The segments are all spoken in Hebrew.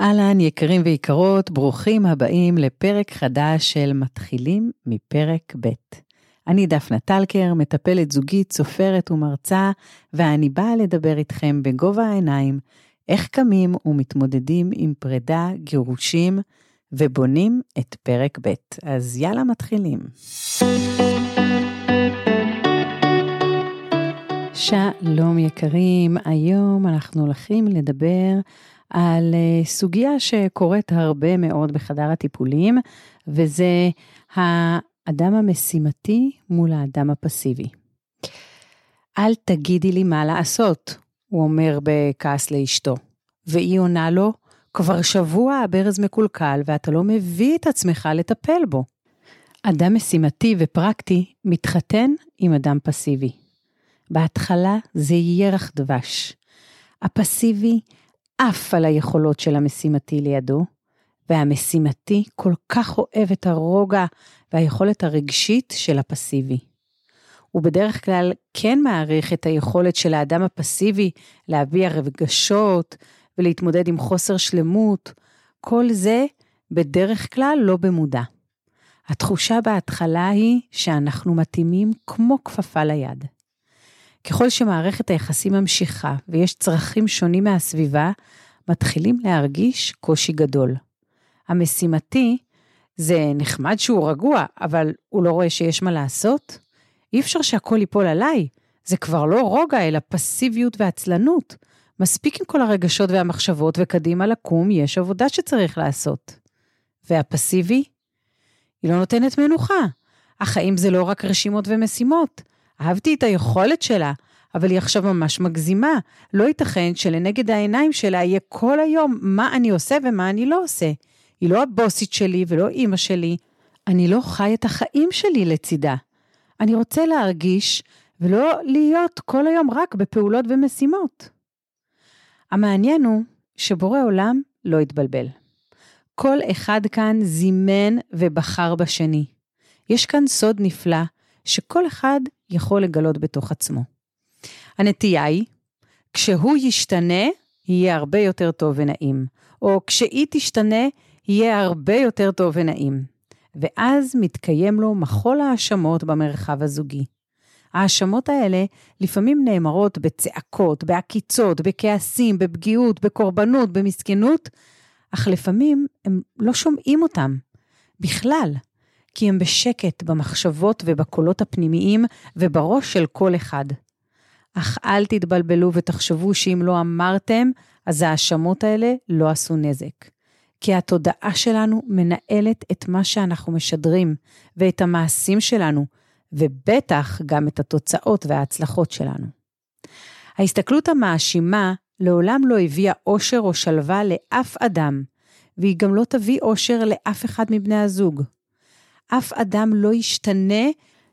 אהלן, יקרים ויקרות, ברוכים הבאים לפרק חדש של מתחילים מפרק ב'. אני דפנה טלקר, מטפלת זוגית, סופרת ומרצה, ואני באה לדבר איתכם בגובה העיניים, איך קמים ומתמודדים עם פרידה, גירושים, ובונים את פרק ב'. אז יאללה, מתחילים. שלום יקרים, היום אנחנו הולכים לדבר על אה, סוגיה שקורית הרבה מאוד בחדר הטיפולים, וזה האדם המשימתי מול האדם הפסיבי. אל תגידי לי מה לעשות, הוא אומר בכעס לאשתו, והיא עונה לו, כבר שבוע הברז מקולקל ואתה לא מביא את עצמך לטפל בו. אדם משימתי ופרקטי מתחתן עם אדם פסיבי. בהתחלה זה ירח דבש. הפסיבי עף על היכולות של המשימתי לידו, והמשימתי כל כך אוהב את הרוגע והיכולת הרגשית של הפסיבי. הוא בדרך כלל כן מעריך את היכולת של האדם הפסיבי להביע רגשות ולהתמודד עם חוסר שלמות, כל זה בדרך כלל לא במודע. התחושה בהתחלה היא שאנחנו מתאימים כמו כפפה ליד. ככל שמערכת היחסים ממשיכה ויש צרכים שונים מהסביבה, מתחילים להרגיש קושי גדול. המשימתי, זה נחמד שהוא רגוע, אבל הוא לא רואה שיש מה לעשות? אי אפשר שהכל ייפול עליי. זה כבר לא רוגע, אלא פסיביות ועצלנות. מספיק עם כל הרגשות והמחשבות, וקדימה לקום, יש עבודה שצריך לעשות. והפסיבי? היא לא נותנת מנוחה. החיים זה לא רק רשימות ומשימות. אהבתי את היכולת שלה, אבל היא עכשיו ממש מגזימה. לא ייתכן שלנגד העיניים שלה יהיה כל היום מה אני עושה ומה אני לא עושה. היא לא הבוסית שלי ולא אימא שלי. אני לא חי את החיים שלי לצידה. אני רוצה להרגיש ולא להיות כל היום רק בפעולות ומשימות. המעניין הוא שבורא עולם לא התבלבל. כל אחד כאן זימן ובחר בשני. יש כאן סוד נפלא שכל אחד יכול לגלות בתוך עצמו. הנטייה היא, כשהוא ישתנה, יהיה הרבה יותר טוב ונעים, או כשהיא תשתנה, יהיה הרבה יותר טוב ונעים. ואז מתקיים לו מחול האשמות במרחב הזוגי. ההאשמות האלה לפעמים נאמרות בצעקות, בעקיצות, בכעסים, בפגיעות, בקורבנות, במסכנות, אך לפעמים הם לא שומעים אותם בכלל. כי הם בשקט במחשבות ובקולות הפנימיים ובראש של כל אחד. אך אל תתבלבלו ותחשבו שאם לא אמרתם, אז ההאשמות האלה לא עשו נזק. כי התודעה שלנו מנהלת את מה שאנחנו משדרים ואת המעשים שלנו, ובטח גם את התוצאות וההצלחות שלנו. ההסתכלות המאשימה לעולם לא הביאה אושר או שלווה לאף אדם, והיא גם לא תביא אושר לאף אחד מבני הזוג. אף אדם לא ישתנה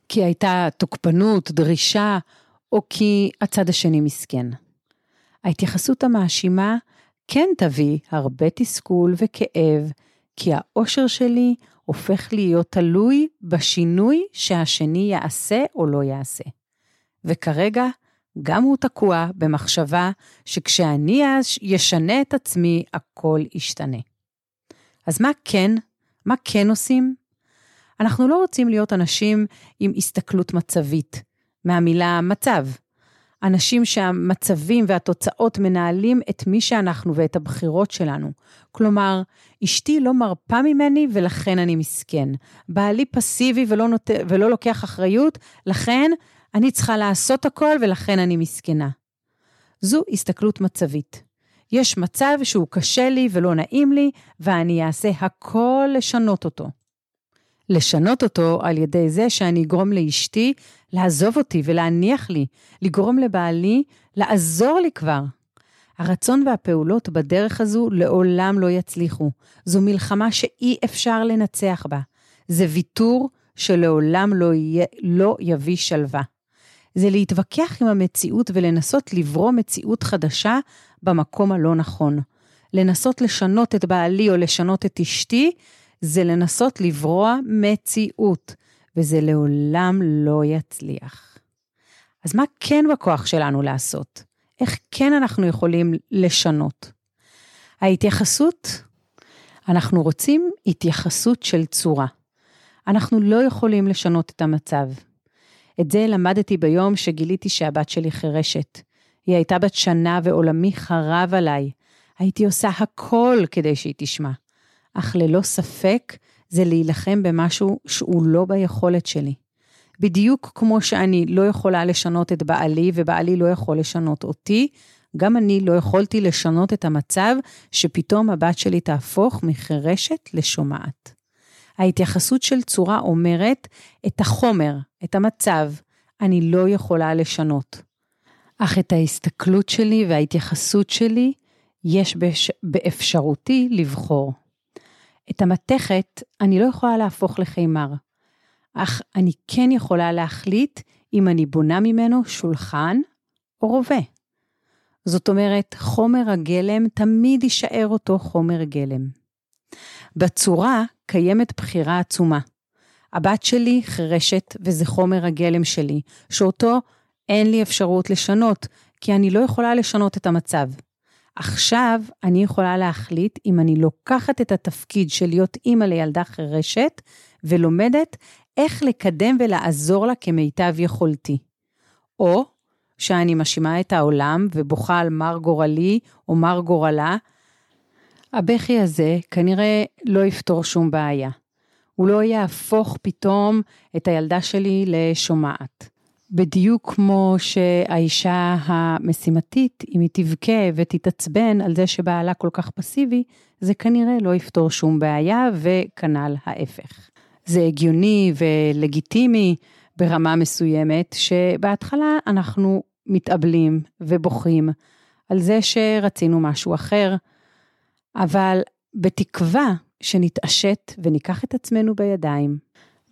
כי הייתה תוקפנות, דרישה, או כי הצד השני מסכן. ההתייחסות המאשימה כן תביא הרבה תסכול וכאב, כי האושר שלי הופך להיות תלוי בשינוי שהשני יעשה או לא יעשה. וכרגע, גם הוא תקוע במחשבה שכשאני ישנה את עצמי, הכל ישתנה. אז מה כן? מה כן עושים? אנחנו לא רוצים להיות אנשים עם הסתכלות מצבית, מהמילה מצב. אנשים שהמצבים והתוצאות מנהלים את מי שאנחנו ואת הבחירות שלנו. כלומר, אשתי לא מרפה ממני ולכן אני מסכן. בעלי פסיבי ולא, נות... ולא לוקח אחריות, לכן אני צריכה לעשות הכל ולכן אני מסכנה. זו הסתכלות מצבית. יש מצב שהוא קשה לי ולא נעים לי, ואני אעשה הכל לשנות אותו. לשנות אותו על ידי זה שאני אגרום לאשתי לעזוב אותי ולהניח לי, לגרום לבעלי לעזור לי כבר. הרצון והפעולות בדרך הזו לעולם לא יצליחו. זו מלחמה שאי אפשר לנצח בה. זה ויתור שלעולם לא, יהיה, לא יביא שלווה. זה להתווכח עם המציאות ולנסות לברוא מציאות חדשה במקום הלא נכון. לנסות לשנות את בעלי או לשנות את אשתי, זה לנסות לברוע מציאות, וזה לעולם לא יצליח. אז מה כן בכוח שלנו לעשות? איך כן אנחנו יכולים לשנות? ההתייחסות, אנחנו רוצים התייחסות של צורה. אנחנו לא יכולים לשנות את המצב. את זה למדתי ביום שגיליתי שהבת שלי חירשת. היא הייתה בת שנה ועולמי חרב עליי. הייתי עושה הכל כדי שהיא תשמע. אך ללא ספק זה להילחם במשהו שהוא לא ביכולת שלי. בדיוק כמו שאני לא יכולה לשנות את בעלי ובעלי לא יכול לשנות אותי, גם אני לא יכולתי לשנות את המצב שפתאום הבת שלי תהפוך מחירשת לשומעת. ההתייחסות של צורה אומרת את החומר, את המצב, אני לא יכולה לשנות. אך את ההסתכלות שלי וההתייחסות שלי יש באפשרותי לבחור. את המתכת אני לא יכולה להפוך לחימר, אך אני כן יכולה להחליט אם אני בונה ממנו שולחן או רובה. זאת אומרת, חומר הגלם תמיד יישאר אותו חומר גלם. בצורה קיימת בחירה עצומה. הבת שלי חירשת וזה חומר הגלם שלי, שאותו אין לי אפשרות לשנות, כי אני לא יכולה לשנות את המצב. עכשיו אני יכולה להחליט אם אני לוקחת את התפקיד של להיות אימא לילדה חירשת ולומדת איך לקדם ולעזור לה כמיטב יכולתי. או שאני מאשימה את העולם ובוכה על מר גורלי או מר גורלה, הבכי הזה כנראה לא יפתור שום בעיה. הוא לא יהפוך פתאום את הילדה שלי לשומעת. בדיוק כמו שהאישה המשימתית, אם היא תבכה ותתעצבן על זה שבעלה כל כך פסיבי, זה כנראה לא יפתור שום בעיה, וכנ"ל ההפך. זה הגיוני ולגיטימי ברמה מסוימת, שבהתחלה אנחנו מתאבלים ובוכים על זה שרצינו משהו אחר, אבל בתקווה שנתעשת וניקח את עצמנו בידיים.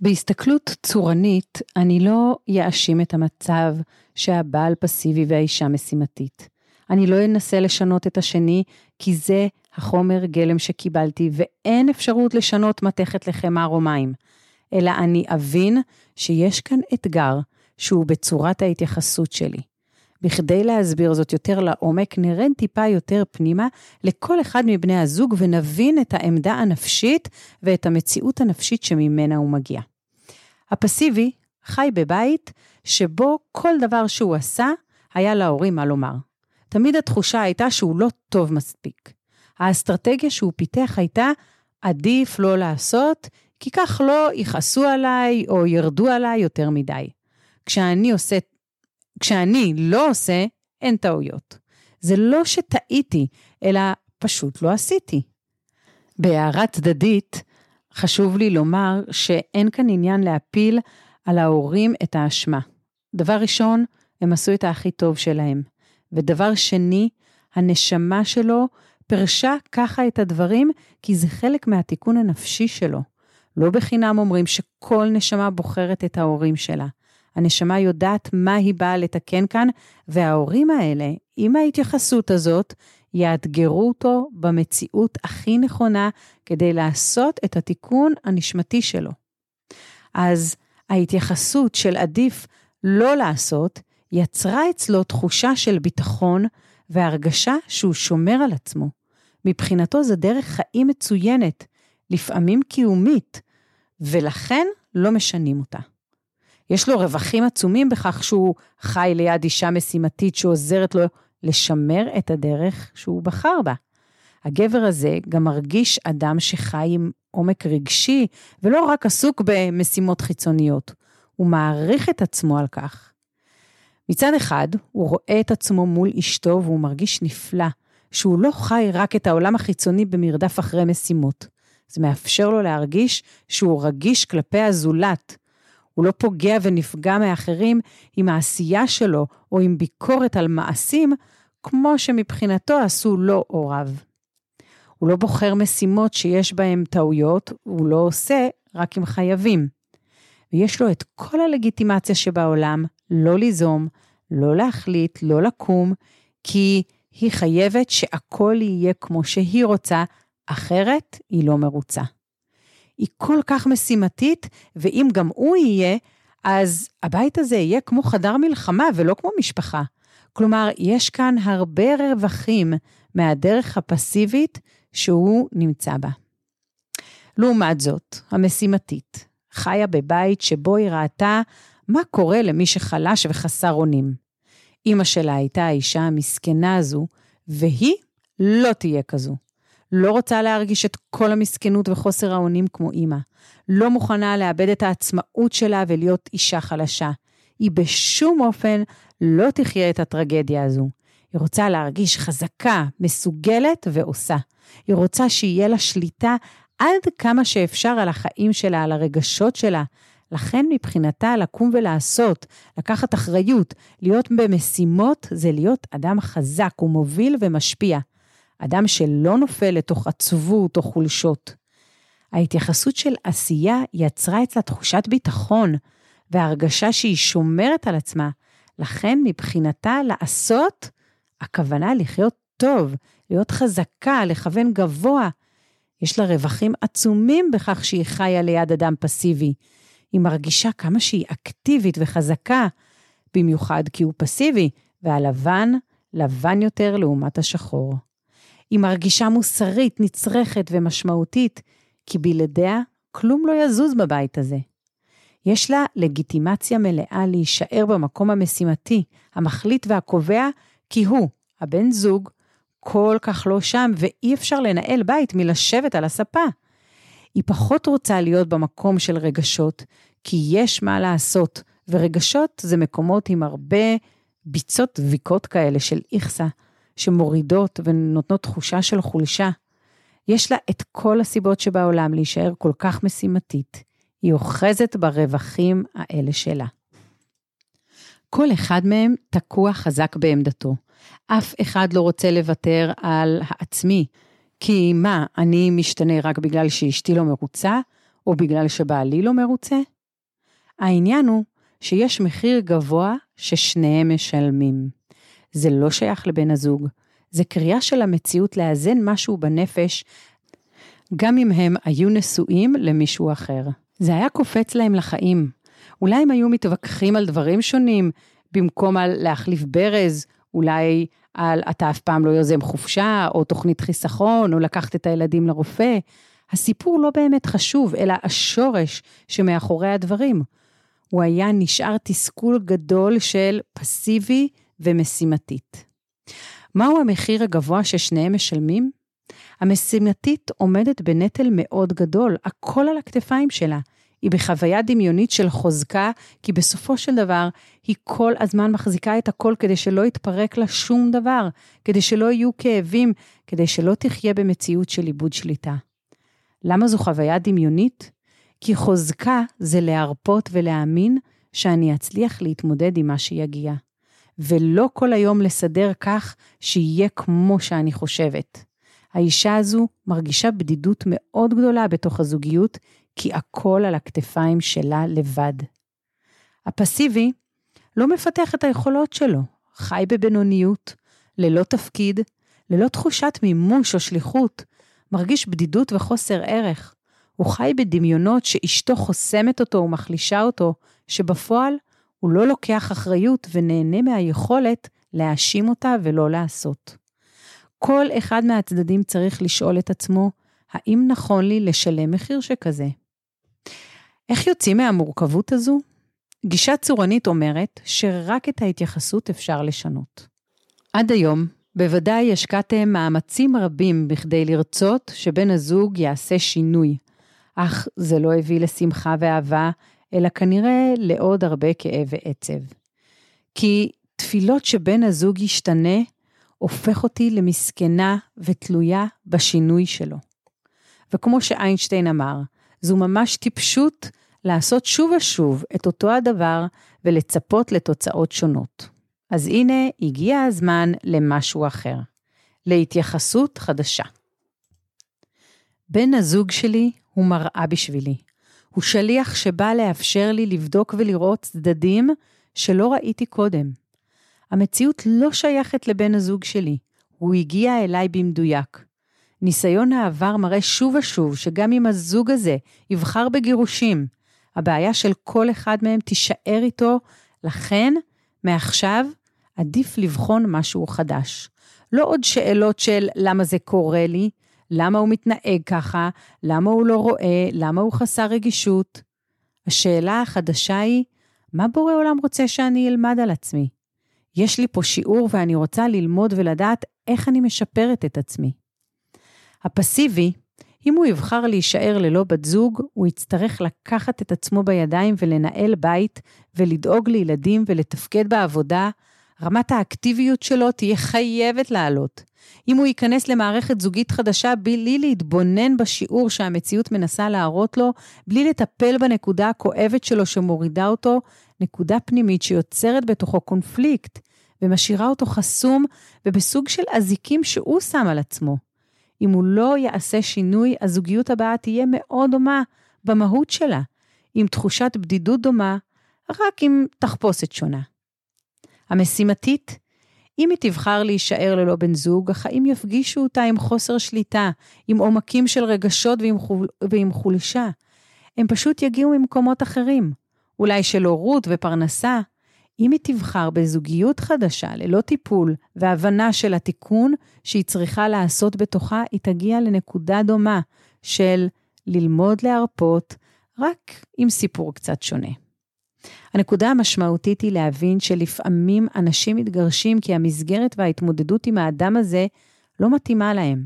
בהסתכלות צורנית, אני לא יאשים את המצב שהבעל פסיבי והאישה משימתית. אני לא אנסה לשנות את השני, כי זה החומר גלם שקיבלתי, ואין אפשרות לשנות מתכת לחמר או מים. אלא אני אבין שיש כאן אתגר שהוא בצורת ההתייחסות שלי. בכדי להסביר זאת יותר לעומק, נרד טיפה יותר פנימה לכל אחד מבני הזוג ונבין את העמדה הנפשית ואת המציאות הנפשית שממנה הוא מגיע. הפסיבי חי בבית שבו כל דבר שהוא עשה, היה להורים מה לומר. תמיד התחושה הייתה שהוא לא טוב מספיק. האסטרטגיה שהוא פיתח הייתה, עדיף לא לעשות, כי כך לא יכעסו עליי או ירדו עליי יותר מדי. כשאני עושה כשאני לא עושה, אין טעויות. זה לא שטעיתי, אלא פשוט לא עשיתי. בהערה צדדית, חשוב לי לומר שאין כאן עניין להפיל על ההורים את האשמה. דבר ראשון, הם עשו את הכי טוב שלהם. ודבר שני, הנשמה שלו פרשה ככה את הדברים, כי זה חלק מהתיקון הנפשי שלו. לא בחינם אומרים שכל נשמה בוחרת את ההורים שלה. הנשמה יודעת מה היא באה לתקן כאן, וההורים האלה, עם ההתייחסות הזאת, יאתגרו אותו במציאות הכי נכונה כדי לעשות את התיקון הנשמתי שלו. אז ההתייחסות של עדיף לא לעשות, יצרה אצלו תחושה של ביטחון והרגשה שהוא שומר על עצמו. מבחינתו זו דרך חיים מצוינת, לפעמים קיומית, ולכן לא משנים אותה. יש לו רווחים עצומים בכך שהוא חי ליד אישה משימתית שעוזרת לו לשמר את הדרך שהוא בחר בה. הגבר הזה גם מרגיש אדם שחי עם עומק רגשי, ולא רק עסוק במשימות חיצוניות. הוא מעריך את עצמו על כך. מצד אחד, הוא רואה את עצמו מול אשתו והוא מרגיש נפלא, שהוא לא חי רק את העולם החיצוני במרדף אחרי משימות. זה מאפשר לו להרגיש שהוא רגיש כלפי הזולת, הוא לא פוגע ונפגע מאחרים עם העשייה שלו או עם ביקורת על מעשים, כמו שמבחינתו עשו לו הוריו. הוא לא בוחר משימות שיש בהן טעויות, הוא לא עושה רק אם חייבים. ויש לו את כל הלגיטימציה שבעולם לא ליזום, לא להחליט, לא לקום, כי היא חייבת שהכל יהיה כמו שהיא רוצה, אחרת היא לא מרוצה. היא כל כך משימתית, ואם גם הוא יהיה, אז הבית הזה יהיה כמו חדר מלחמה ולא כמו משפחה. כלומר, יש כאן הרבה רווחים מהדרך הפסיבית שהוא נמצא בה. לעומת זאת, המשימתית חיה בבית שבו היא ראתה מה קורה למי שחלש וחסר אונים. אימא שלה הייתה האישה המסכנה הזו, והיא לא תהיה כזו. לא רוצה להרגיש את כל המסכנות וחוסר האונים כמו אימא. לא מוכנה לאבד את העצמאות שלה ולהיות אישה חלשה. היא בשום אופן לא תחיה את הטרגדיה הזו. היא רוצה להרגיש חזקה, מסוגלת ועושה. היא רוצה שיהיה לה שליטה עד כמה שאפשר על החיים שלה, על הרגשות שלה. לכן מבחינתה לקום ולעשות, לקחת אחריות, להיות במשימות, זה להיות אדם חזק ומוביל ומשפיע. אדם שלא נופל לתוך עצבות או חולשות. ההתייחסות של עשייה יצרה אצלה תחושת ביטחון והרגשה שהיא שומרת על עצמה. לכן מבחינתה לעשות, הכוונה לחיות טוב, להיות חזקה, לכוון גבוה. יש לה רווחים עצומים בכך שהיא חיה ליד אדם פסיבי. היא מרגישה כמה שהיא אקטיבית וחזקה, במיוחד כי הוא פסיבי, והלבן, לבן יותר לעומת השחור. היא מרגישה מוסרית, נצרכת ומשמעותית, כי בלעדיה כלום לא יזוז בבית הזה. יש לה לגיטימציה מלאה להישאר במקום המשימתי, המחליט והקובע, כי הוא, הבן זוג, כל כך לא שם, ואי אפשר לנהל בית מלשבת על הספה. היא פחות רוצה להיות במקום של רגשות, כי יש מה לעשות, ורגשות זה מקומות עם הרבה ביצות דביקות כאלה של איכסה, שמורידות ונותנות תחושה של חולשה. יש לה את כל הסיבות שבעולם להישאר כל כך משימתית. היא אוחזת ברווחים האלה שלה. כל אחד מהם תקוע חזק בעמדתו. אף אחד לא רוצה לוותר על העצמי, כי מה, אני משתנה רק בגלל שאשתי לא מרוצה, או בגלל שבעלי לא מרוצה? העניין הוא שיש מחיר גבוה ששניהם משלמים. זה לא שייך לבן הזוג, זה קריאה של המציאות לאזן משהו בנפש, גם אם הם היו נשואים למישהו אחר. זה היה קופץ להם לחיים. אולי הם היו מתווכחים על דברים שונים, במקום על להחליף ברז, אולי על אתה אף פעם לא יוזם חופשה, או תוכנית חיסכון, או לקחת את הילדים לרופא. הסיפור לא באמת חשוב, אלא השורש שמאחורי הדברים. הוא היה נשאר תסכול גדול של פסיבי ומשימתית. מהו המחיר הגבוה ששניהם משלמים? המשימתית עומדת בנטל מאוד גדול, הכל על הכתפיים שלה. היא בחוויה דמיונית של חוזקה, כי בסופו של דבר היא כל הזמן מחזיקה את הכל כדי שלא יתפרק לה שום דבר, כדי שלא יהיו כאבים, כדי שלא תחיה במציאות של איבוד שליטה. למה זו חוויה דמיונית? כי חוזקה זה להרפות ולהאמין שאני אצליח להתמודד עם מה שיגיע. ולא כל היום לסדר כך שיהיה כמו שאני חושבת. האישה הזו מרגישה בדידות מאוד גדולה בתוך הזוגיות, כי הכל על הכתפיים שלה לבד. הפסיבי לא מפתח את היכולות שלו, חי בבינוניות, ללא תפקיד, ללא תחושת מימוש או שליחות, מרגיש בדידות וחוסר ערך. הוא חי בדמיונות שאשתו חוסמת אותו ומחלישה אותו, שבפועל הוא לא לוקח אחריות ונהנה מהיכולת להאשים אותה ולא לעשות. כל אחד מהצדדים צריך לשאול את עצמו, האם נכון לי לשלם מחיר שכזה? איך יוצאים מהמורכבות הזו? גישה צורנית אומרת שרק את ההתייחסות אפשר לשנות. עד היום, בוודאי השקעתם מאמצים רבים בכדי לרצות שבן הזוג יעשה שינוי, אך זה לא הביא לשמחה ואהבה, אלא כנראה לעוד הרבה כאב ועצב. כי תפילות שבן הזוג ישתנה, הופך אותי למסכנה ותלויה בשינוי שלו. וכמו שאיינשטיין אמר, זו ממש טיפשות לעשות שוב ושוב את אותו הדבר ולצפות לתוצאות שונות. אז הנה, הגיע הזמן למשהו אחר, להתייחסות חדשה. בן הזוג שלי הוא מראה בשבילי. הוא שליח שבא לאפשר לי לבדוק ולראות צדדים שלא ראיתי קודם. המציאות לא שייכת לבן הזוג שלי, הוא הגיע אליי במדויק. ניסיון העבר מראה שוב ושוב שגם אם הזוג הזה יבחר בגירושים, הבעיה של כל אחד מהם תישאר איתו, לכן, מעכשיו, עדיף לבחון משהו חדש. לא עוד שאלות של למה זה קורה לי, למה הוא מתנהג ככה, למה הוא לא רואה, למה הוא חסר רגישות. השאלה החדשה היא, מה בורא עולם רוצה שאני אלמד על עצמי? יש לי פה שיעור ואני רוצה ללמוד ולדעת איך אני משפרת את עצמי. הפסיבי, אם הוא יבחר להישאר ללא בת זוג, הוא יצטרך לקחת את עצמו בידיים ולנהל בית ולדאוג לילדים ולתפקד בעבודה. רמת האקטיביות שלו תהיה חייבת לעלות. אם הוא ייכנס למערכת זוגית חדשה בלי להתבונן בשיעור שהמציאות מנסה להראות לו, בלי לטפל בנקודה הכואבת שלו שמורידה אותו, נקודה פנימית שיוצרת בתוכו קונפליקט ומשאירה אותו חסום ובסוג של אזיקים שהוא שם על עצמו. אם הוא לא יעשה שינוי, הזוגיות הבאה תהיה מאוד דומה במהות שלה, עם תחושת בדידות דומה, רק עם תחפושת שונה. המשימתית, אם היא תבחר להישאר ללא בן זוג, החיים יפגישו אותה עם חוסר שליטה, עם עומקים של רגשות ועם, חול... ועם חולשה. הם פשוט יגיעו ממקומות אחרים, אולי של הורות ופרנסה. אם היא תבחר בזוגיות חדשה, ללא טיפול והבנה של התיקון שהיא צריכה לעשות בתוכה, היא תגיע לנקודה דומה של ללמוד להרפות, רק עם סיפור קצת שונה. הנקודה המשמעותית היא להבין שלפעמים אנשים מתגרשים כי המסגרת וההתמודדות עם האדם הזה לא מתאימה להם,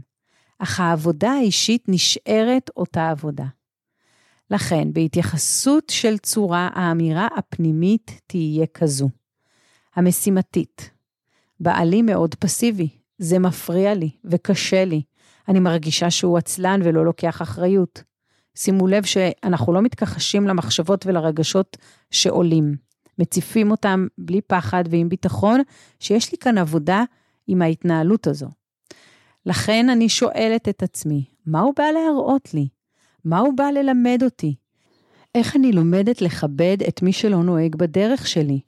אך העבודה האישית נשארת אותה עבודה. לכן, בהתייחסות של צורה, האמירה הפנימית תהיה כזו. המשימתית, בעלי מאוד פסיבי, זה מפריע לי וקשה לי. אני מרגישה שהוא עצלן ולא לוקח אחריות. שימו לב שאנחנו לא מתכחשים למחשבות ולרגשות שעולים. מציפים אותם בלי פחד ועם ביטחון, שיש לי כאן עבודה עם ההתנהלות הזו. לכן אני שואלת את עצמי, מה הוא בא להראות לי? מה הוא בא ללמד אותי? איך אני לומדת לכבד את מי שלא נוהג בדרך שלי,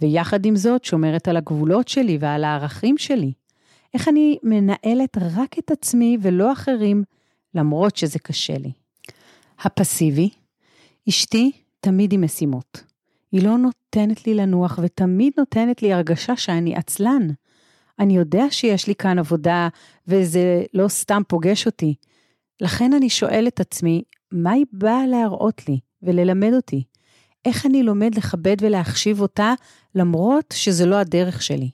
ויחד עם זאת שומרת על הגבולות שלי ועל הערכים שלי? איך אני מנהלת רק את עצמי ולא אחרים, למרות שזה קשה לי? הפסיבי, אשתי תמיד עם משימות. היא לא נותנת לי לנוח ותמיד נותנת לי הרגשה שאני עצלן. אני יודע שיש לי כאן עבודה וזה לא סתם פוגש אותי. לכן אני שואל את עצמי, מה היא באה להראות לי וללמד אותי? איך אני לומד לכבד ולהחשיב אותה למרות שזה לא הדרך שלי?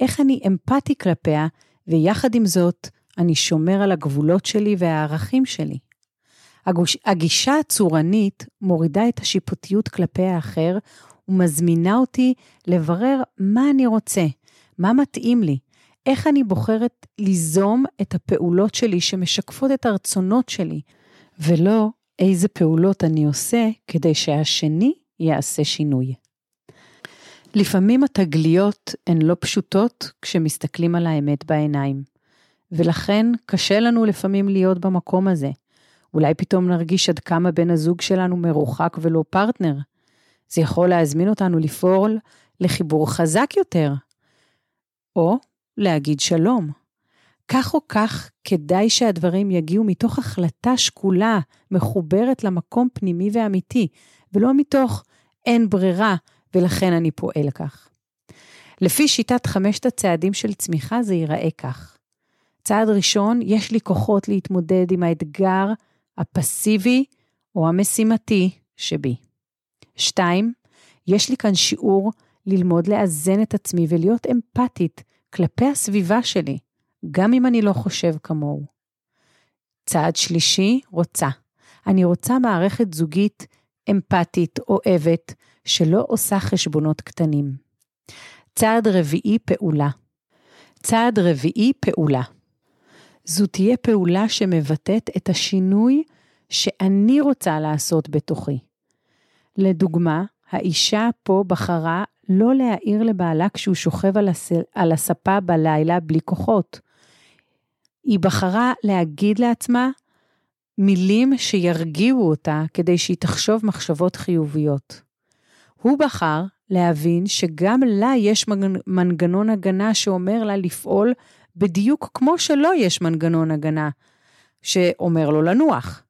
איך אני אמפתי כלפיה ויחד עם זאת אני שומר על הגבולות שלי והערכים שלי? הגוש, הגישה הצורנית מורידה את השיפוטיות כלפי האחר ומזמינה אותי לברר מה אני רוצה, מה מתאים לי, איך אני בוחרת ליזום את הפעולות שלי שמשקפות את הרצונות שלי, ולא איזה פעולות אני עושה כדי שהשני יעשה שינוי. לפעמים התגליות הן לא פשוטות כשמסתכלים על האמת בעיניים, ולכן קשה לנו לפעמים להיות במקום הזה. אולי פתאום נרגיש עד כמה בן הזוג שלנו מרוחק ולא פרטנר. זה יכול להזמין אותנו לפעול לחיבור חזק יותר. או להגיד שלום. כך או כך, כדאי שהדברים יגיעו מתוך החלטה שקולה, מחוברת למקום פנימי ואמיתי, ולא מתוך אין ברירה, ולכן אני פועל כך. לפי שיטת חמשת הצעדים של צמיחה זה ייראה כך. צעד ראשון, יש לי כוחות להתמודד עם האתגר הפסיבי או המשימתי שבי. שתיים, יש לי כאן שיעור ללמוד לאזן את עצמי ולהיות אמפתית כלפי הסביבה שלי, גם אם אני לא חושב כמוהו. צעד שלישי, רוצה. אני רוצה מערכת זוגית אמפתית, אוהבת, שלא עושה חשבונות קטנים. צעד רביעי, פעולה. צעד רביעי, פעולה. זו תהיה פעולה שמבטאת את השינוי שאני רוצה לעשות בתוכי. לדוגמה, האישה פה בחרה לא להעיר לבעלה כשהוא שוכב על, הס... על הספה בלילה בלי כוחות. היא בחרה להגיד לעצמה מילים שירגיעו אותה כדי שהיא תחשוב מחשבות חיוביות. הוא בחר להבין שגם לה יש מנגנון הגנה שאומר לה לפעול בדיוק כמו שלא יש מנגנון הגנה שאומר לו לנוח.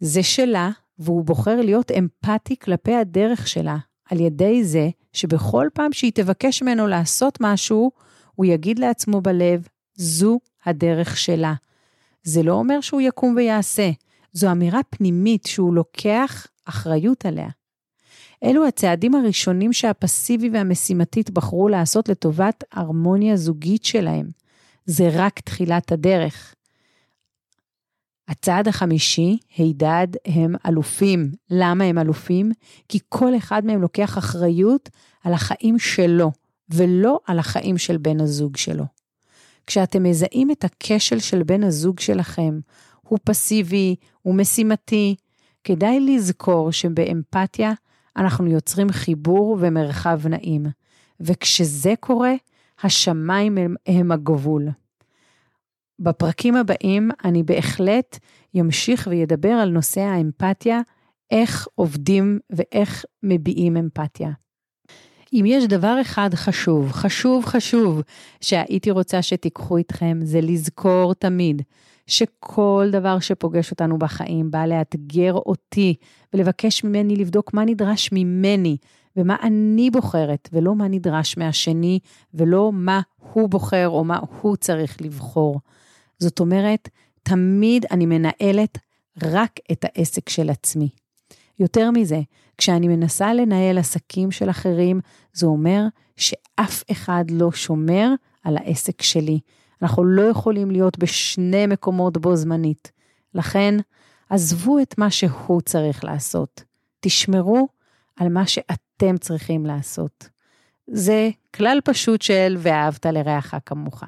זה שלה, והוא בוחר להיות אמפתי כלפי הדרך שלה, על ידי זה שבכל פעם שהיא תבקש ממנו לעשות משהו, הוא יגיד לעצמו בלב, זו הדרך שלה. זה לא אומר שהוא יקום ויעשה, זו אמירה פנימית שהוא לוקח אחריות עליה. אלו הצעדים הראשונים שהפסיבי והמשימתית בחרו לעשות לטובת הרמוניה זוגית שלהם. זה רק תחילת הדרך. הצעד החמישי, הידד, הם אלופים. למה הם אלופים? כי כל אחד מהם לוקח אחריות על החיים שלו, ולא על החיים של בן הזוג שלו. כשאתם מזהים את הכשל של בן הזוג שלכם, הוא פסיבי, הוא משימתי, כדאי לזכור שבאמפתיה אנחנו יוצרים חיבור ומרחב נעים, וכשזה קורה, השמיים הם, הם הגבול. בפרקים הבאים אני בהחלט ימשיך וידבר על נושא האמפתיה, איך עובדים ואיך מביעים אמפתיה. אם יש דבר אחד חשוב, חשוב, חשוב, שהייתי רוצה שתיקחו איתכם, זה לזכור תמיד שכל דבר שפוגש אותנו בחיים בא לאתגר אותי ולבקש ממני לבדוק מה נדרש ממני ומה אני בוחרת, ולא מה נדרש מהשני, ולא מה הוא בוחר או מה הוא צריך לבחור. זאת אומרת, תמיד אני מנהלת רק את העסק של עצמי. יותר מזה, כשאני מנסה לנהל עסקים של אחרים, זה אומר שאף אחד לא שומר על העסק שלי. אנחנו לא יכולים להיות בשני מקומות בו זמנית. לכן, עזבו את מה שהוא צריך לעשות. תשמרו על מה שאתם צריכים לעשות. זה כלל פשוט של ואהבת לרעך כמוך.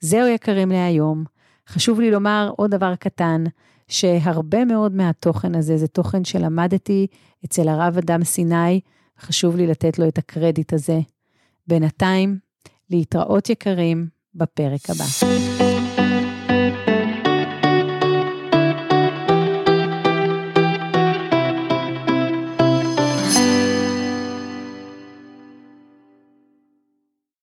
זהו יקרים להיום. חשוב לי לומר עוד דבר קטן, שהרבה מאוד מהתוכן הזה זה תוכן שלמדתי אצל הרב אדם סיני, חשוב לי לתת לו את הקרדיט הזה. בינתיים, להתראות יקרים בפרק הבא.